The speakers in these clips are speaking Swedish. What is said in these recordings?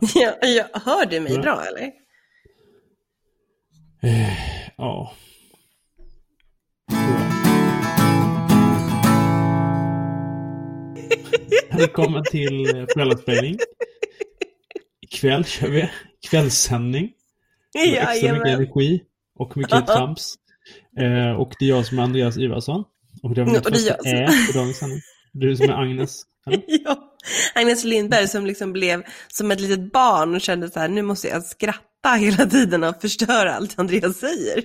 Ja, ja, hör du mig bra eller? Eh, ja. Välkommen till Föräldraspelning. Ikväll kör vi kvällssändning. Med extra mycket energi och mycket trams. Eh, och det är jag som är Andreas Ivarsson. Och det var mitt Och det är första jag ä på dagens sändning. Du som är Agnes. eller? Ja, Agnes Lindberg som liksom blev som ett litet barn och kände så här, nu måste jag skratta hela tiden och förstöra allt Andreas säger.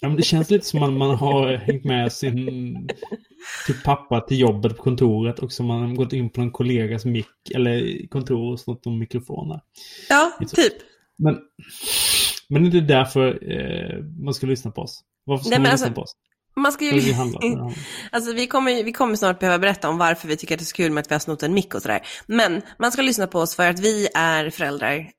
Ja, men det känns lite som att man har hängt med sin typ pappa till jobbet på kontoret och så man har gått in på en kollegas mick eller kontor och snott någon mikrofon där. Ja, typ. Men, men är det därför eh, man ska lyssna på oss? Varför ska Nej, man lyssna alltså- på oss? Man ska ju... Alltså vi kommer, vi kommer snart behöva berätta om varför vi tycker att det är så kul med att vi har snott en mick och sådär. Men man ska lyssna på oss för att vi är föräldrar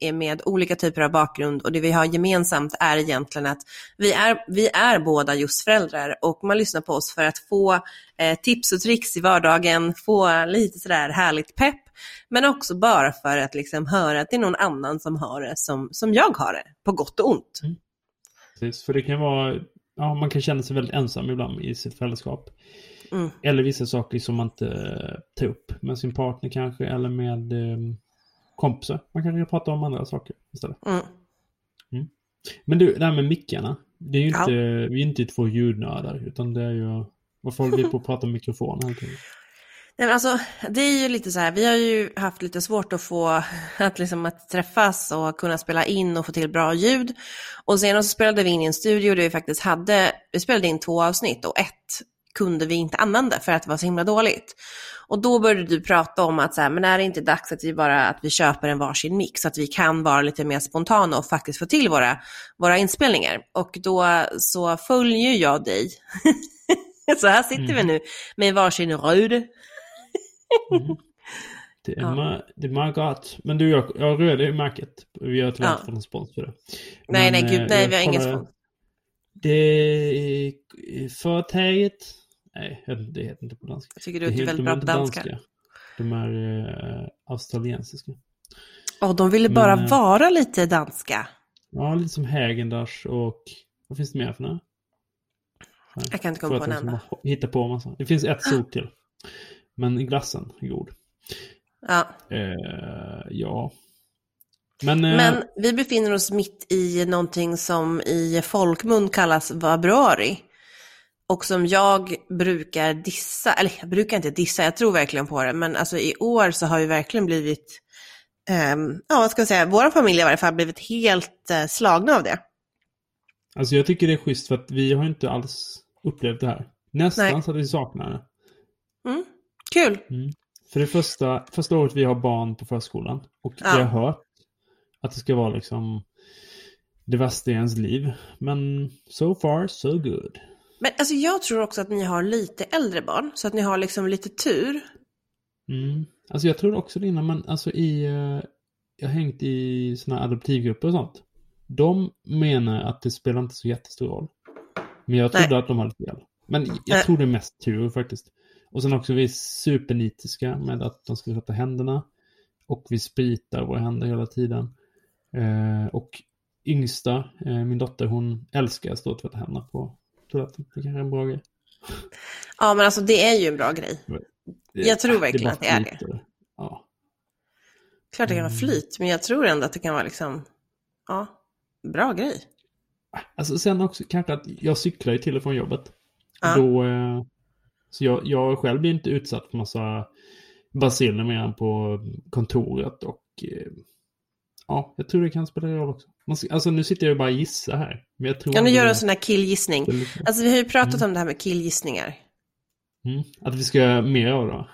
eh, med olika typer av bakgrund. Och det vi har gemensamt är egentligen att vi är, vi är båda just föräldrar. Och man lyssnar på oss för att få eh, tips och tricks i vardagen, få lite sådär härligt pepp, men också bara för att liksom höra att det är någon annan som har det som, som jag har det, på gott och ont. Precis, för det kan vara, ja man kan känna sig väldigt ensam ibland i sitt föräldraskap. Mm. Eller vissa saker som man inte eh, tar upp med sin partner kanske eller med eh, kompisar. Man kan ju prata om andra saker istället. Mm. Men du, det här med mickarna. Det är ju Ja. inte, vi är inte två ljudnördar utan det är ju, varför håller vi på att prata om mikrofon hela tiden? Nej, men alltså, det är ju lite så här, vi har ju haft lite svårt att få att, liksom, att träffas och kunna spela in och få till bra ljud. Och senast spelade vi in i en studio där vi faktiskt hade, vi spelade in två avsnitt och ett kunde vi inte använda för att det var så himla dåligt. Och då började du prata om att så här, men är det inte dags att vi bara att vi köper en varsin mix så att vi kan vara lite mer spontana och faktiskt få till våra, våra inspelningar. Och då så följer jag dig. så här sitter vi nu med varsin röd Mm. Det är, Ja. ma- det är Margot. Men du, jag, jag rörde i märket. Vi har tyvärr Ja. inte fått någon spons för det. Nej, Men, nej, gud, eh, nej, vi har ingen spons. Det är företaget. Nej, det heter inte på danska. Jag tycker Det du är heter- väldigt bra är på inte danska. De är eh, australiensiska. Och de ville bara Men, eh, vara lite danska. Ja, lite som Häagen-Dazs och vad finns det mer för några? Jag kan inte komma på en enda. har hittat på massa. Det finns ett sort till. Men glassen är god. Ja. Eh, ja. Men, eh, Men vi befinner oss mitt i någonting som i folkmun kallas vabruari. Och som jag brukar dissa, eller jag brukar inte dissa, jag tror verkligen på det, men alltså i år så har vi verkligen blivit, ehm, ja vad ska jag säga, vår familj i varje fall blivit helt eh, slagna av det. alltså jag tycker det är schysst för att vi har inte alls upplevt det här. Nästan Nej. så att vi saknar det. Mm. Kul! För det första, första året vi har barn på förskolan. Och Ja. vi har hört att det ska vara liksom det värsta i ens liv. Men so far so good. Men alltså jag tror också att ni har lite äldre barn, så att ni har liksom lite tur. Mm. Alltså jag tror också det innan, men alltså i... eh, jag har hängt i här adoptivgrupper och sånt. De menar att det spelar inte så jättestor roll. Men jag trodde Nej. att de hade fel. Men jag Nej. tror det är mest tur faktiskt. Och sen också vi är supernitiska med att de ska tvätta händerna. Och vi spritar våra händer hela tiden. Eh, och yngsta, eh, min dotter, hon älskar att stå och tvätta händerna på toaletten. Det kanske är en bra grej. Ja men alltså det är ju en bra grej. Det- Jag tror verkligen bara att det är det. Ja. Klart det kan vara Mm. flyt, men jag tror ändå att det kan vara liksom, ja, bra grej. Alltså sen också kanske att jag cyklar ju till och från jobbet. Ja. Då, eh, så jag, jag själv blir inte utsatt för massa baciller mer än på kontoret och eh, ja, jag tror det kan spela roll också. Alltså nu sitter jag ju bara och gissar här. Men jag tror Kan du göra en sån här killgissning? Alltså vi har ju pratat om det här med killgissningar. mm, att vi ska göra mer av det.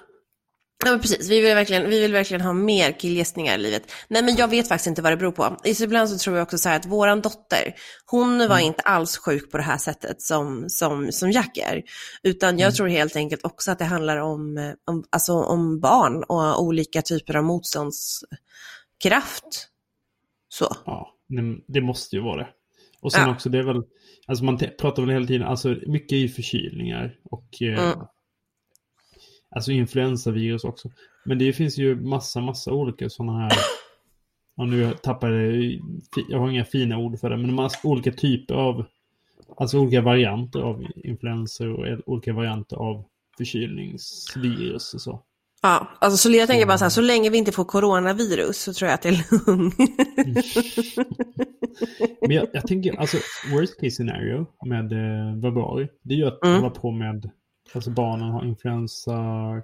Ja precis, vi vill, verkligen, vi vill verkligen ha mer killgissningar i livet. Nej men jag vet faktiskt inte vad det beror på. Ibland så tror jag också så här att våran dotter, hon var Mm. inte alls sjuk på det här sättet som, som, som Jack är. Utan jag Mm. tror helt enkelt också att det handlar om, eh, om, alltså om barn och olika typer av motståndskraft. Så. Ja, det måste ju vara det. Och sen Ja. också, det är väl, alltså man pratar väl hela tiden, alltså mycket i förkylningar och eh, Mm. Alltså influensavirus också. Men det finns ju massa, massa olika sådana här ja, nu tappar jag, jag har inga fina ord för det, men har olika typer av, alltså olika varianter av influenser och olika varianter av förkylningsvirus och så. Ja, alltså så jag tänker bara så här, så länge vi inte får coronavirus så tror jag att det är lugnt. Men jag, jag, tänker, alltså worst case scenario med eh, Vabari, det är ju att mm. hålla på med, alltså barnen har influensa,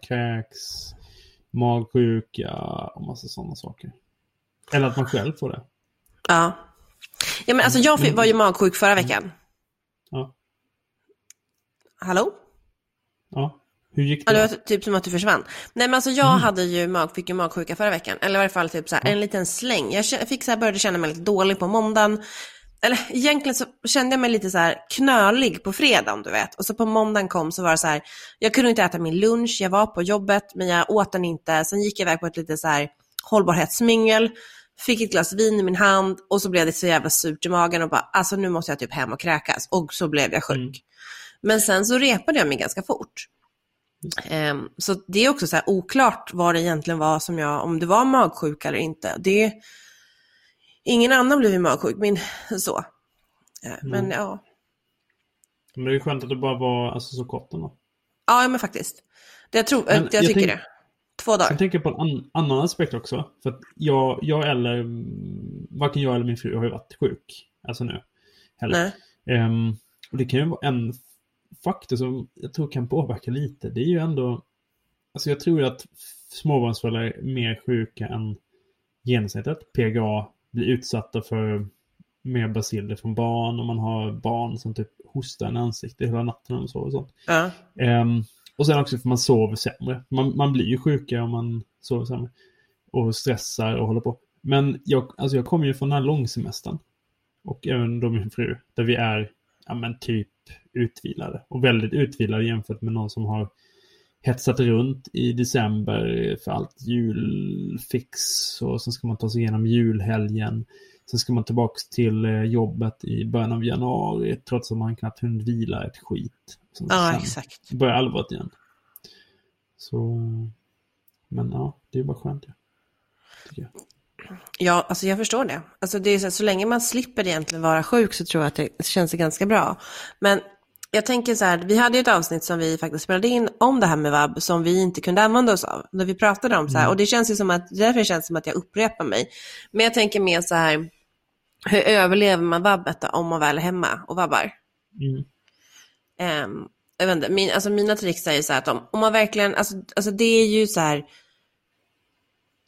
kräks, magsjuka och massa sådana saker. Eller att man själv får det. Ja. Ja men alltså jag var ju magsjuk förra veckan. Ja. Hallå? Ja. Hur gick det? Ja, det var typ som att du försvann. Nej men alltså jag mm. hade ju mag, fick ju magsjuka förra veckan. Eller i varje fall typ så här, en liten släng. Jag fick så här, började känna mig lite dålig på måndagen. Eller egentligen så kände jag mig lite så här knölig på fredagen, du vet. Och så på måndagen kom så var det så här, jag kunde inte äta min lunch, jag var på jobbet men jag åt den inte. Sen gick jag iväg på ett lite så här hållbarhetsmingel, fick ett glas vin i min hand och så blev det så jävla surt i magen och bara, alltså nu måste jag typ hem och kräkas. Och så blev jag sjuk. Mm. Men sen så repade jag mig ganska fort. Um, så det är också så oklart vad det egentligen var som jag, om det var magsjuka eller inte. Det, ingen annan blev ju magsjuk, min så. Uh, mm. Men ja. Men det är ju skönt att det bara var alltså, så kort ändå. Ja, men faktiskt. Det jag, tror, men jag, jag tycker tänk, det. Två dagar. Jag tänker på en an, annan aspekt också. För att jag, jag eller, varken jag eller min fru har ju varit sjuk. Alltså nu. Heller. Um, och det kan ju vara en faktor som jag tror kan påverka lite, det är ju ändå... Alltså jag tror att småbarnsföräldrar är mer sjuka än genomsnittet. PGA blir utsatta för mer basiller från barn och man har barn som typ hostar i ansiktet hela natten och så och sånt. Ja. Um, och sen också för man sover sämre. Man, man blir ju sjukare om man sover sämre. Och stressar och håller på. Men jag, alltså jag kommer ju från den här långsemestern. Och även då min fru. Där vi är, ja men typ utvilade. Och väldigt utvilade jämfört med någon som har hetsat runt i december för allt julfix. Och sen ska man ta sig igenom julhelgen. Sen ska man tillbaka till eh, jobbet i början av januari trots att man knappt hunnit vila ett skit. Sen, ja, exakt. börjar allvaret igen. Så, men ja, det är bara skönt. Ja. Ja, alltså jag förstår det. Alltså det är så, så länge man slipper egentligen vara sjuk så tror jag att det känns ganska bra. Men jag tänker så här, vi hade ju ett avsnitt som vi faktiskt spelade in om det här med vab som vi inte kunde använda oss av. När vi pratade om så här, mm. och det känns ju som att, därför känns det som att jag upprepar mig. Men jag tänker mer så här, hur överlever man vabbet då, om man väl är hemma och vabbar? Mm. Um, jag vet inte, min, alltså mina tricks är ju så här att om, om man verkligen, alltså, alltså det är ju så här,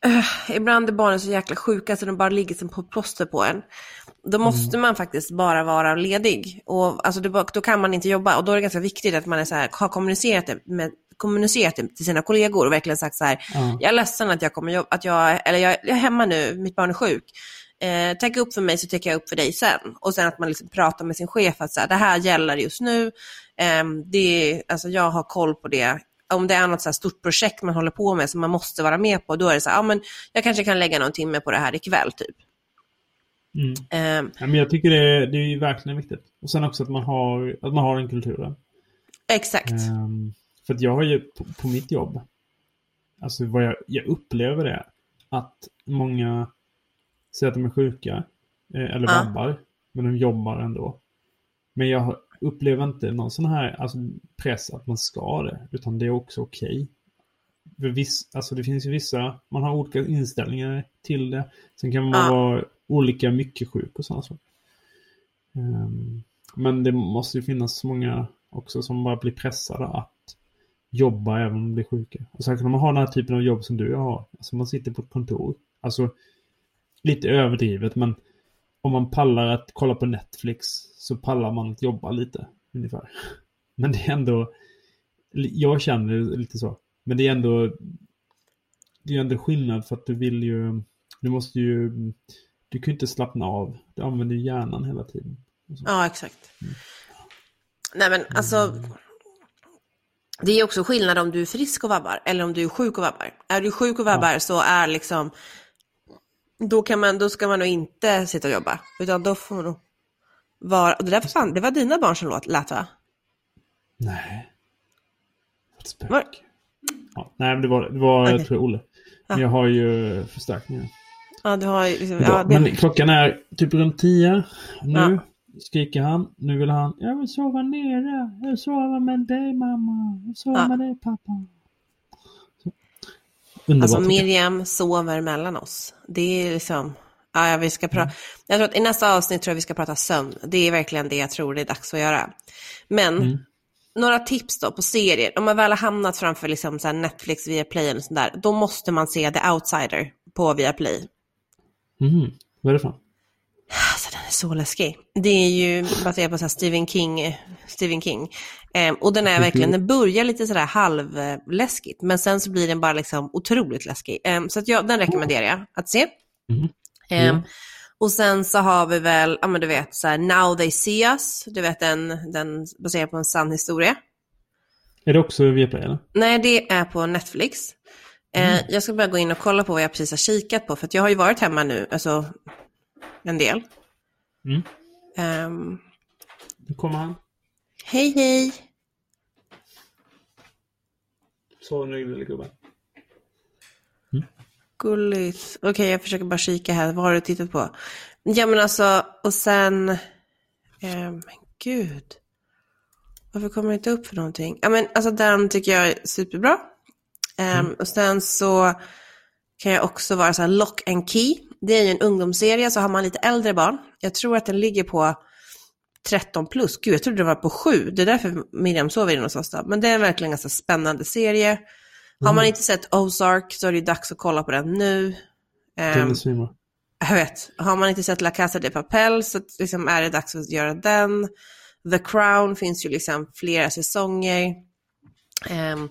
uh, ibland är barnen så jäkla sjuka så de bara ligger som på plåster på en. Då mm. måste mm. man faktiskt bara vara ledig. Och alltså, då, då, kan man inte jobba. Och då är det ganska viktigt att man är så här, har kommunicerat det, med, kommunicerat till sina kollegor och verkligen sagt så här, mm. jag är ledsen att jag kommer jobba, att jag, eller jag, jag är hemma nu, mitt barn är sjuk. Eh, täcka upp för mig så täcker jag upp för dig sen. Och sen att man liksom pratar med sin chef att så här, det här gäller just nu. Eh, det, alltså jag har koll på det om det är något så stort projekt man håller på med som man måste vara med på, då är det så här, ja men jag kanske kan lägga någon timme på det här ikväll typ. Mm. Um, ja, men jag tycker det, det är verkligen viktigt. Och sen också att man har, att man har en kultur. Exakt. Um, för att jag har ju på, på, mitt jobb, alltså vad jag, jag upplever det, att många säger att de är sjuka, eh, eller uh. vabbar, men de jobbar ändå. Men jag upplever inte någon sån här alltså, press att man ska det, utan det är också okej. Okay. alltså det finns ju vissa, man har olika inställningar till det. Sen kan man uh. vara olika mycket sjuk och sådana saker. Um, men det måste ju finnas många också som bara blir pressade att jobba även om de blir sjuka. Och sen kan man ha den här typen av jobb som du har. Alltså man sitter på ett kontor. Alltså lite överdrivet men om man pallar att kolla på Netflix så pallar man att jobba lite ungefär. Men det är ändå, jag känner det lite så. Men det är ändå, det är ändå skillnad för att du vill ju, du måste ju du kan ju inte slappna av. Du använder ju hjärnan hela tiden. Ja, exakt. Mm. Nej, men alltså. Det är också skillnad om du är frisk och vabbar eller om du är sjuk och vabbar. Är du sjuk och vabbar ja. så är liksom, då, kan man, då ska man nog inte sitta och jobba. Utan då får man vara, och det där försvann, det var dina barn som låt, lät va? Nej. Ett spök. Var... Ja, nej, men det var, det var okay. jag tror Olle. Men jag har ju förstärkningar. Ja, du har ju liksom, ja, det, Men klockan är typ runt tio. Nu Ja. skriker han. Nu vill han. Jag vill sova nere. Jag vill sova med dig mamma. Jag vill sova Ja. med dig pappa. Underbart. alltså. Miriam sover mellan oss. Det är liksom, ja, vi ska prata, Mm. jag tror att i nästa avsnitt tror jag vi ska prata sömn. Det är verkligen det jag tror det är dags att göra. Men, Mm. några tips då på serier. Om man väl har hamnat framför liksom så Netflix, Viaplay eller sånt där, då måste man se The Outsider på Viaplay. Mhm. Vad är det för? Alltså den är så läskig. Det är ju baserat på så Stephen King. Stephen King. Ehm, och den är verkligen, den börjar lite sådär halvläskigt, men sen så blir den bara liksom otroligt läskig. Ehm, så att jag, den rekommenderar jag att se. Mhm. Ehm, Ja. Och sen så har vi väl, ja men du vet, så här, Now They See Us, du vet den, den baserad på en sann historia. Är det också Viaplay eller? Nej, det är på Netflix. Eh, jag ska bara gå in och kolla på vad jag precis har kikat på, för att jag har ju varit hemma nu, alltså en del. Mm. Ehm, Nu kommer han. Hej hej! Så nu lille gubben. Gulligt. Okej, jag försöker bara kika här. Vad har du tittat på? Ja, men alltså, och sen... Eh, men gud. Varför kommer det inte upp för någonting? Ja, men alltså den tycker jag är superbra. Ehm, Och sen så kan jag också vara så här Lock and Key. Det är ju en ungdomsserie, så har man lite äldre barn. Jag tror att den ligger på 13 plus. Gud, jag trodde den var på 7. Det är därför Miriam sover oss då. Men det är verkligen en ganska spännande serie. Har man inte sett Ozark så är det dags att kolla på den nu. Den Ehm, är svinbra. jag vet, har man inte sett La Casa de Papel så liksom är det dags att göra den. The Crown finns ju liksom flera säsonger. Um,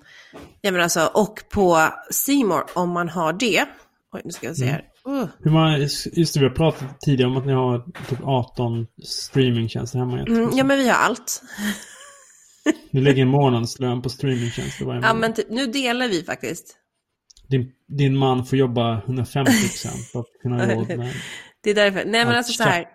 ja, men alltså, och på Seymour om man har det. Oj, nu ska jag se här. Hur många, just det, vi har pratat tidigare om att ni har typ 18 streamingtjänster hemma. mm, ja, men vi har allt. Ni lägger en månadslön på streamingtjänster varje Ja, månad. men typ, nu delar vi faktiskt. din, din man får jobba 150 procent för att kunna råd med Det är därför. Nej, men allt alltså så här.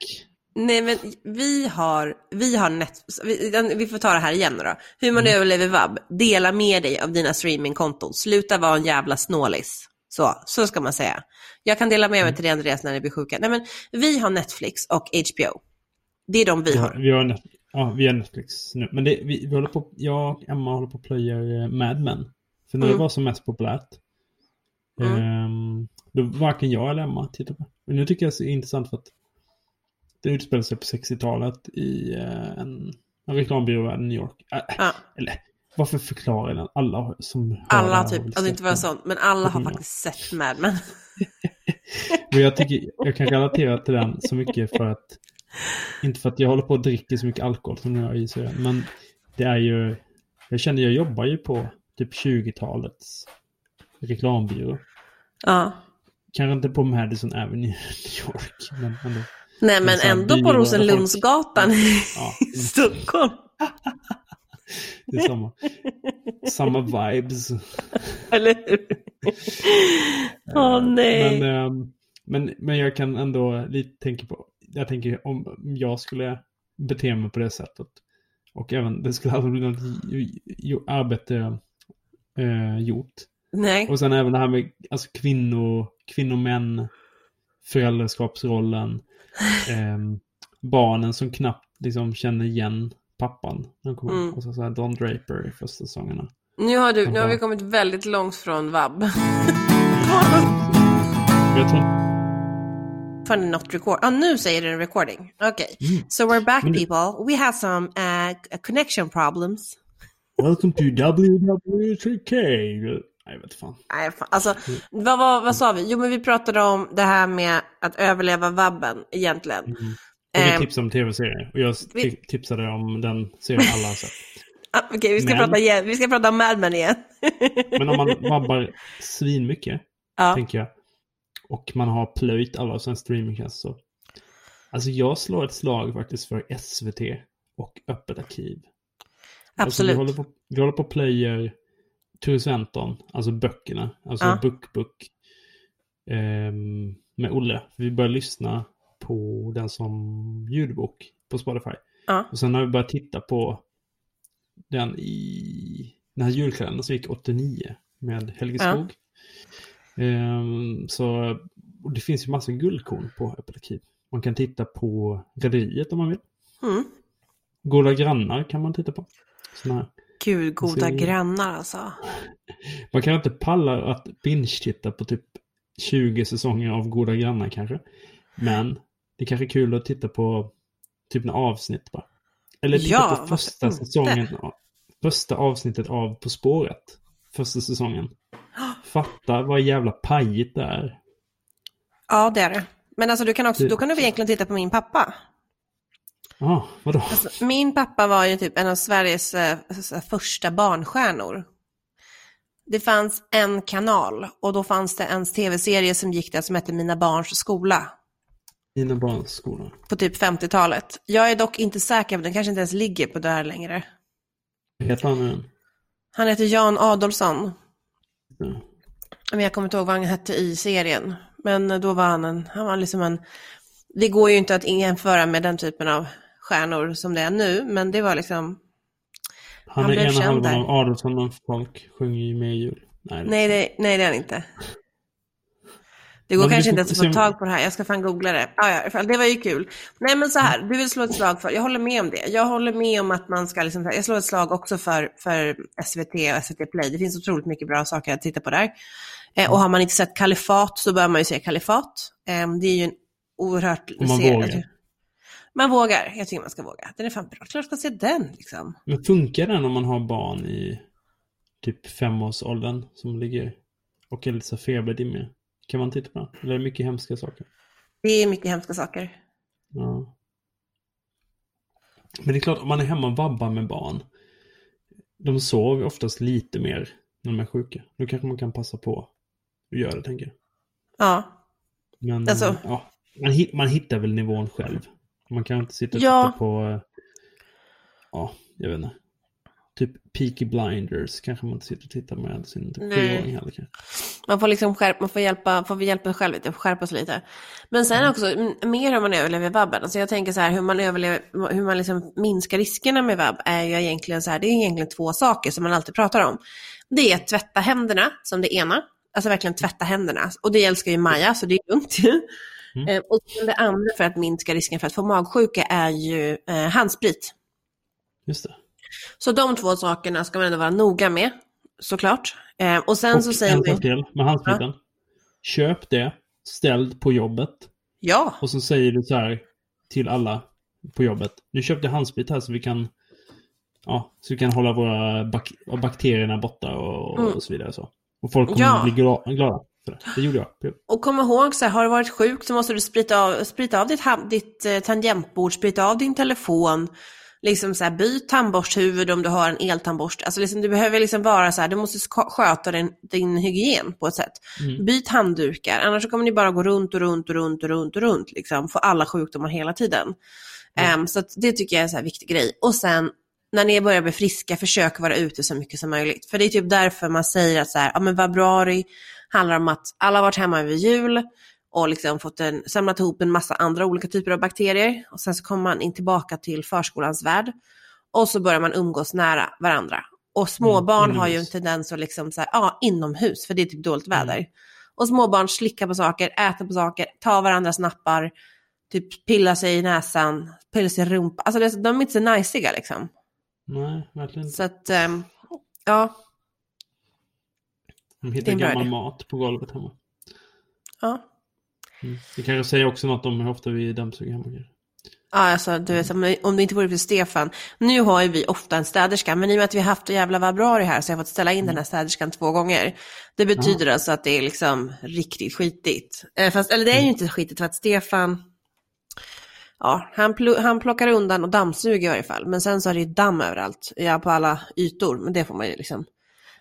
Nej, men vi har, vi har net, vi, vi får ta det här igen då. Hur man Mm. överlever vab. Dela med dig av dina streamingkonton. Sluta vara en jävla snålis. Så, så ska man säga. Jag kan dela med Mm. mig till dig Andreas när ni blir sjuka. Nej, men vi har Netflix och HBO. Det är de vi har. har, vi har, ja, vi har Netflix nu. Men det, vi, vi håller på, jag och Emma håller på att plöja eh, Mad Men. För när Mm. det var som mest populärt. Mm. ehm, då varken jag eller Emma tittade på. Men nu tycker jag det är intressant för att det utspelar sig på 60-talet i eh, en, en reklambyrå i New York. Äh, Ja. Eller varför förklarar den? Alla som Alla typ, har väl alltså inte vara den. sånt, men alla har faktiskt sett Mad Men. Men jag, tycker, jag kan relatera till den så mycket för att inte för att jag håller på att dricka så mycket alkohol som jag i sig, men det är ju jag känner jag jobbar ju på typ 20-talets reklambyrå. Ja. Kanske inte på Madison Avenue i New York, men ändå. Nej, men här ändå på Rosenlundsgatan i Ja, Stockholm. det är samma. Samma vibes. Eller hur? Åh nej. Men, ehm, men, men jag kan ändå lite tänka på, jag tänker om jag skulle bete mig på det sättet. Och även, det skulle aldrig bli något arbete eh, gjort. nej. Och sen även det här med alltså kvinnor, kvinnor, män, föräldraskapsrollen, ehm, barnen som knappt liksom känner igen pappan. Mm. Och så, så här Don Draper i första säsongerna. Nu har, du, nu har vi kommit väldigt långt från vab. Jag tror Funny not record. Ja, nu säger den recording. Okej. Mm. So we're back Men people. We have some uh, connection problems. Welcome to WWTK. Nej, jag vet fan. Nej, fan. Alltså, vad, vad, vad sa vi? Jo, men vi pratade om det här med att överleva vabben egentligen. Mm. Och vi Ehm. tipsade om tv-serier. Och jag Vi- ti- tipsade om den serien alla har sett. Ah, Okej, vi, ska Men- prata igen. vi ska prata om Mad Men igen. Men om man vabbar svinmycket, ja. tänker jag. Och man har plöjt alla sen streamingtjänster så. Alltså jag slår ett slag faktiskt för SVT och Öppet arkiv. Alltså, Absolut. vi, håller på, vi håller på plöjer Ture Sventon, alltså böckerna, alltså Ja. Book Book. ehm, med Olle. Vi börjar lyssna på den som ljudbok på Spotify. Ja. Och sen har vi börjat titta på den i den här julkalendern som gick 89 med Helge Ja. Skog. Ehm, så det finns ju massa guldkorn på Öppet arkiv. Man kan titta på Rederiet om man vill. Mm. Goda grannar kan man titta på. Såna här. Gud, goda Alltså- grannar alltså. Man kan inte palla att binge-titta på typ 20 säsonger av Goda grannar kanske. Men det är kanske är kul att titta på typ en avsnitt bara. Eller titta Ja, på första säsongen. Första avsnittet av På spåret. Första säsongen. Fatta vad jävla pajigt det är. Ja, det är det. Men alltså, du kan också, Det- då kan du egentligen titta på min pappa. Ja, ah, vadå? Alltså, min pappa var ju typ en av Sveriges eh, första barnstjärnor. Det fanns en kanal och då fanns det en tv-serie som gick där som hette Mina barns skola Dina barns skola. på typ 50-talet. Jag är dock inte säker, den kanske inte ens ligger på där längre. Vad heter han nu? Han heter Jan Adolfsson. Ja. Men jag kommer inte ihåg vad han hette i serien. Men då var han en, han var liksom en, det går ju inte att jämföra med den typen av stjärnor som det är nu, men det var liksom, Han, Han är blev ena känd halvan av Adolfsson och folk sjunger ju med i jul. Nej, det- nej det, nej det är han inte. Det går Men kanske inte ens att få tag på det här, jag ska fan googla det. Ja, ja, fall, det var ju kul. Nej men så här, du vill slå ett slag för, jag håller med om det. Jag håller med om att man ska liksom, jag slår ett slag också för, för SVT och SVT Play. Det finns otroligt mycket bra saker att titta på där. Eh, och har man inte sett Kalifat så bör man ju se Kalifat. Eh, det är ju en oerhört... Om man serie. vågar. Man vågar, jag tycker man ska våga. Den är fan bra, klart ska se den liksom. Men funkar den om man har barn i typ femårsåldern som ligger och är lite så feberdimmiga? Kan man titta på den? Eller är det mycket hemska saker? Det är mycket hemska saker. Ja. Men det är klart, om man är hemma och vabbar med barn. De sover oftast lite mer när de är sjuka. Då kanske man kan passa på att göra det, tänker jag. Ja, Men Alltså- eh, ja, man, man hittar väl nivån själv. Man kan inte sitta och Ja. titta på, eh, ja, jag vet inte. Typ Peaky Blinders kanske man inte sitter och tittar med sin typ sjuåring heller kanske. man får liksom skärpa, man får hjälpa, får vi hjälpa själv lite, skärpa sig lite. Men sen också, m- mer hur man överlever vabben. Alltså jag tänker så här, hur man överlever, hur man liksom minskar riskerna med vabb är ju egentligen så här, det är egentligen två saker som man alltid pratar om. Det är att tvätta händerna, som det ena. Alltså verkligen tvätta händerna. Och det älskar ju Maja, så det är lugnt. Mm. Eh, Och det andra för att minska risken för att få magsjuka är ju eh, handsprit. Just det. Så de två sakerna ska man ändå vara noga med, såklart. Eh, och sen Och så säger sak till med handspriten. Köp det, ställd på jobbet. ja, Och så säger du så här till alla på jobbet. Nu köpte jag handsprit här så vi kan Ja, så vi kan hålla våra bak bakterierna borta och, Mm. och så vidare. Så. Och folk kommer Ja. bli gla glada det. Det gjorde jag. Och kom ihåg, så här, har du varit sjuk så måste du sprita av, sprita av ditt, ditt eh, tangentbord, sprita av din telefon, liksom så här, byt tandborsthuvud om du har en eltandborste. Alltså liksom, du behöver liksom vara så här, du måste sköta din, din hygien på ett sätt. Mm. Byt handdukar, annars kommer ni bara gå runt och runt och runt och runt och runt, liksom, få alla sjukdomar hela tiden. Mm. Ehm, så det tycker jag är en så viktig grej. Och sen, när ni börjar bli friska, försök vara ute så mycket som möjligt. För det är typ därför man säger att så här, ja men februari handlar om att alla har varit hemma över jul och liksom fått en, samlat ihop en massa andra olika typer av bakterier. Och sen så kommer man in tillbaka till förskolans värld. Och så börjar man umgås nära varandra. Och småbarn Mm, har ju en tendens att liksom så här, ja, inomhus, för det är typ dåligt väder. Och småbarn slickar på saker, äter på saker, tar varandras nappar, typ pillar sig i näsan, pillar sig i rumpan. Alltså det, de är inte så najsiga liksom. Nej, verkligen inte. Så att, ehm, ja, De hittar gammal mat på golvet hemma. ja. Mm. Det kanske säger också något om hur ofta vi dammsuger hemma. Ja, alltså du vet, om det inte vore för Stefan. Nu har ju vi ofta en städerska, men i och med att vi har haft en jävla februari här så jag har fått ställa in den här städerskan två gånger. Det betyder alltså att det är liksom riktigt skitigt. Eh, fast, eller det är ju inte skitigt för att Stefan, ja, han, pl- han plockar undan och dammsuger i varje fall. Men sen så är det ju damm överallt, ja, på alla ytor. Men det får man ju liksom,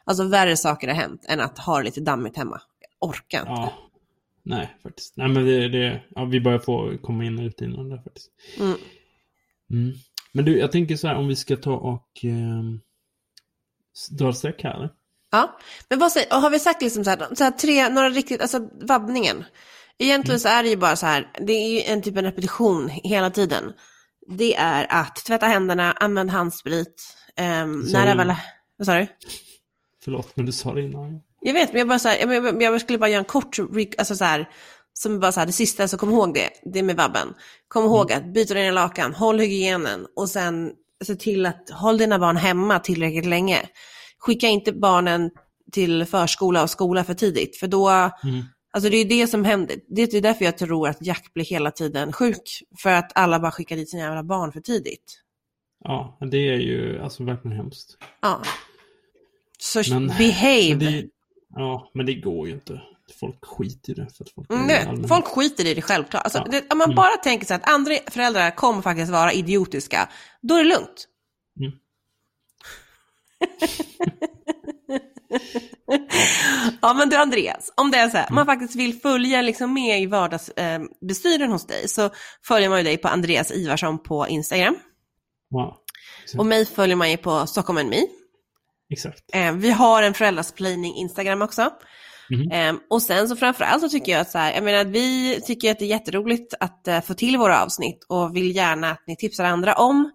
alltså värre saker har hänt än att ha det lite dammigt hemma. Jag orkar inte. Ja. Nej, faktiskt. Nej, men det, det, ja, vi börjar få komma in i rutinen där faktiskt. Mm. Mm. Men du, jag tänker så här om vi ska ta och eh, dra streck här. Eller? Ja, men vad säger, och har vi sagt liksom så här, så här tre, några riktigt, alltså vabbningen. Egentligen så är det ju bara så här, det är ju en typ av repetition hela tiden. Det är att tvätta händerna, använd handsprit, Sa när det väl, vad sa du? Förlåt, men du sa det innan. Jag vet, men jag, bara så här, jag, jag, jag skulle bara göra en kort, alltså så här, Som bara så här, det sista, så kom ihåg det, det med vabben. Kom ihåg Mm. att byta dina lakan, håll hygienen och sen se till att håll dina barn hemma tillräckligt länge. Skicka inte barnen till förskola och skola för tidigt, för då, Mm. alltså det är det som händer. Det är därför jag tror att Jack blir hela tiden sjuk, för att alla bara skickar dit sina jävla barn för tidigt. Ja, det är ju alltså verkligen hemskt. Ja. Så Men- behave. Men det, ja, men det går ju inte. Folk skiter i det. För att folk är Mm, det, allmänna. folk skiter i det självklart. Alltså, Ja. det, om man Mm. bara tänker sig att andra föräldrar kommer faktiskt vara idiotiska, då är det lugnt. Mm. ja men du Andreas, om det är så här, Mm. man faktiskt vill följa liksom med i vardagsbestyren eh, hos dig så följer man ju dig på Andreas Ivarsson på Instagram. Exakt. Och mig följer man ju på Stockholm Me. Exakt. Eh, vi har en föräldrasplaining Instagram också. Eh, och sen så framförallt så tycker jag att så här, jag menar att vi tycker att det är jätteroligt att eh, få till våra avsnitt och vill gärna att ni tipsar andra om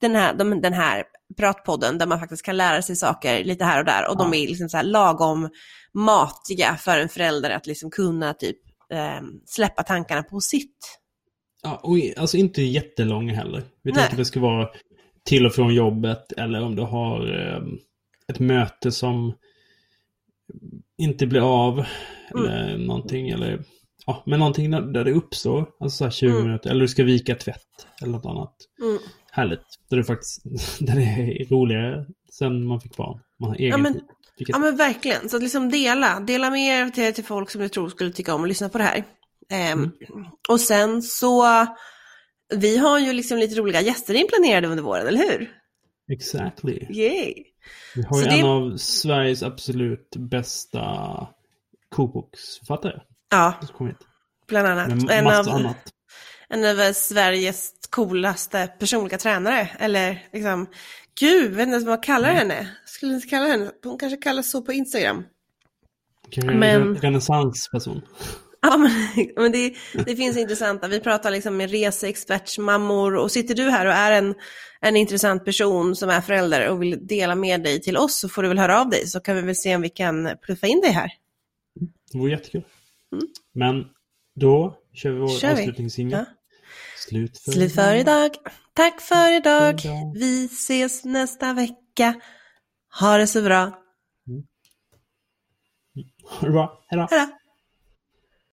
den här, de, den här pratpodden där man faktiskt kan lära sig saker lite här och där och de Ja. är liksom så här lagom matiga för en förälder att liksom kunna typ eh, släppa tankarna på sitt. Ja, och alltså inte jättelånga heller. Vi tänker att det ska vara till och från jobbet eller om du har eh, ett möte som inte blir av. Mm. Eller någonting. Eller, ja, men någonting där, där det uppstår. Alltså så här 20 Mm. minuter. Eller du ska vika tvätt. Eller något annat. Mm. Härligt. Där det faktiskt där det är roligare sen man fick barn. Man har egen Ja, men- tid. Vilket, Ja men verkligen, så att liksom dela, dela med er till, till folk som du tror skulle tycka om att lyssna på det här. Ehm, Mm. Och sen så, vi har ju liksom lite roliga gäster inplanerade under våren, eller hur? Exactly. Yay! Vi har ju en det- av Sveriges absolut bästa kokboksförfattare. Ja, bland annat. Med En av, annat. en av Sveriges coolaste personliga tränare, eller liksom, gud, vet inte vad man kallar Mm. henne. Skulle inte kalla henne, hon kanske kallas så på Instagram. En Men- re- renässansperson. Ja, men, men det, det finns intressanta. Vi pratar liksom med reseexpertsmammor och sitter du här och är en, en intressant person som är förälder och vill dela med dig till oss så får du väl höra av dig så kan vi väl se om vi kan pluffa in dig här. Det vore jättekul. Mm. Men då kör vi vår Kör avslutningssingel. Ja. Slut för, Slut för idag. Tack för idag. för idag. Vi ses nästa vecka. Ha det så bra. Ha det bra. Hej då.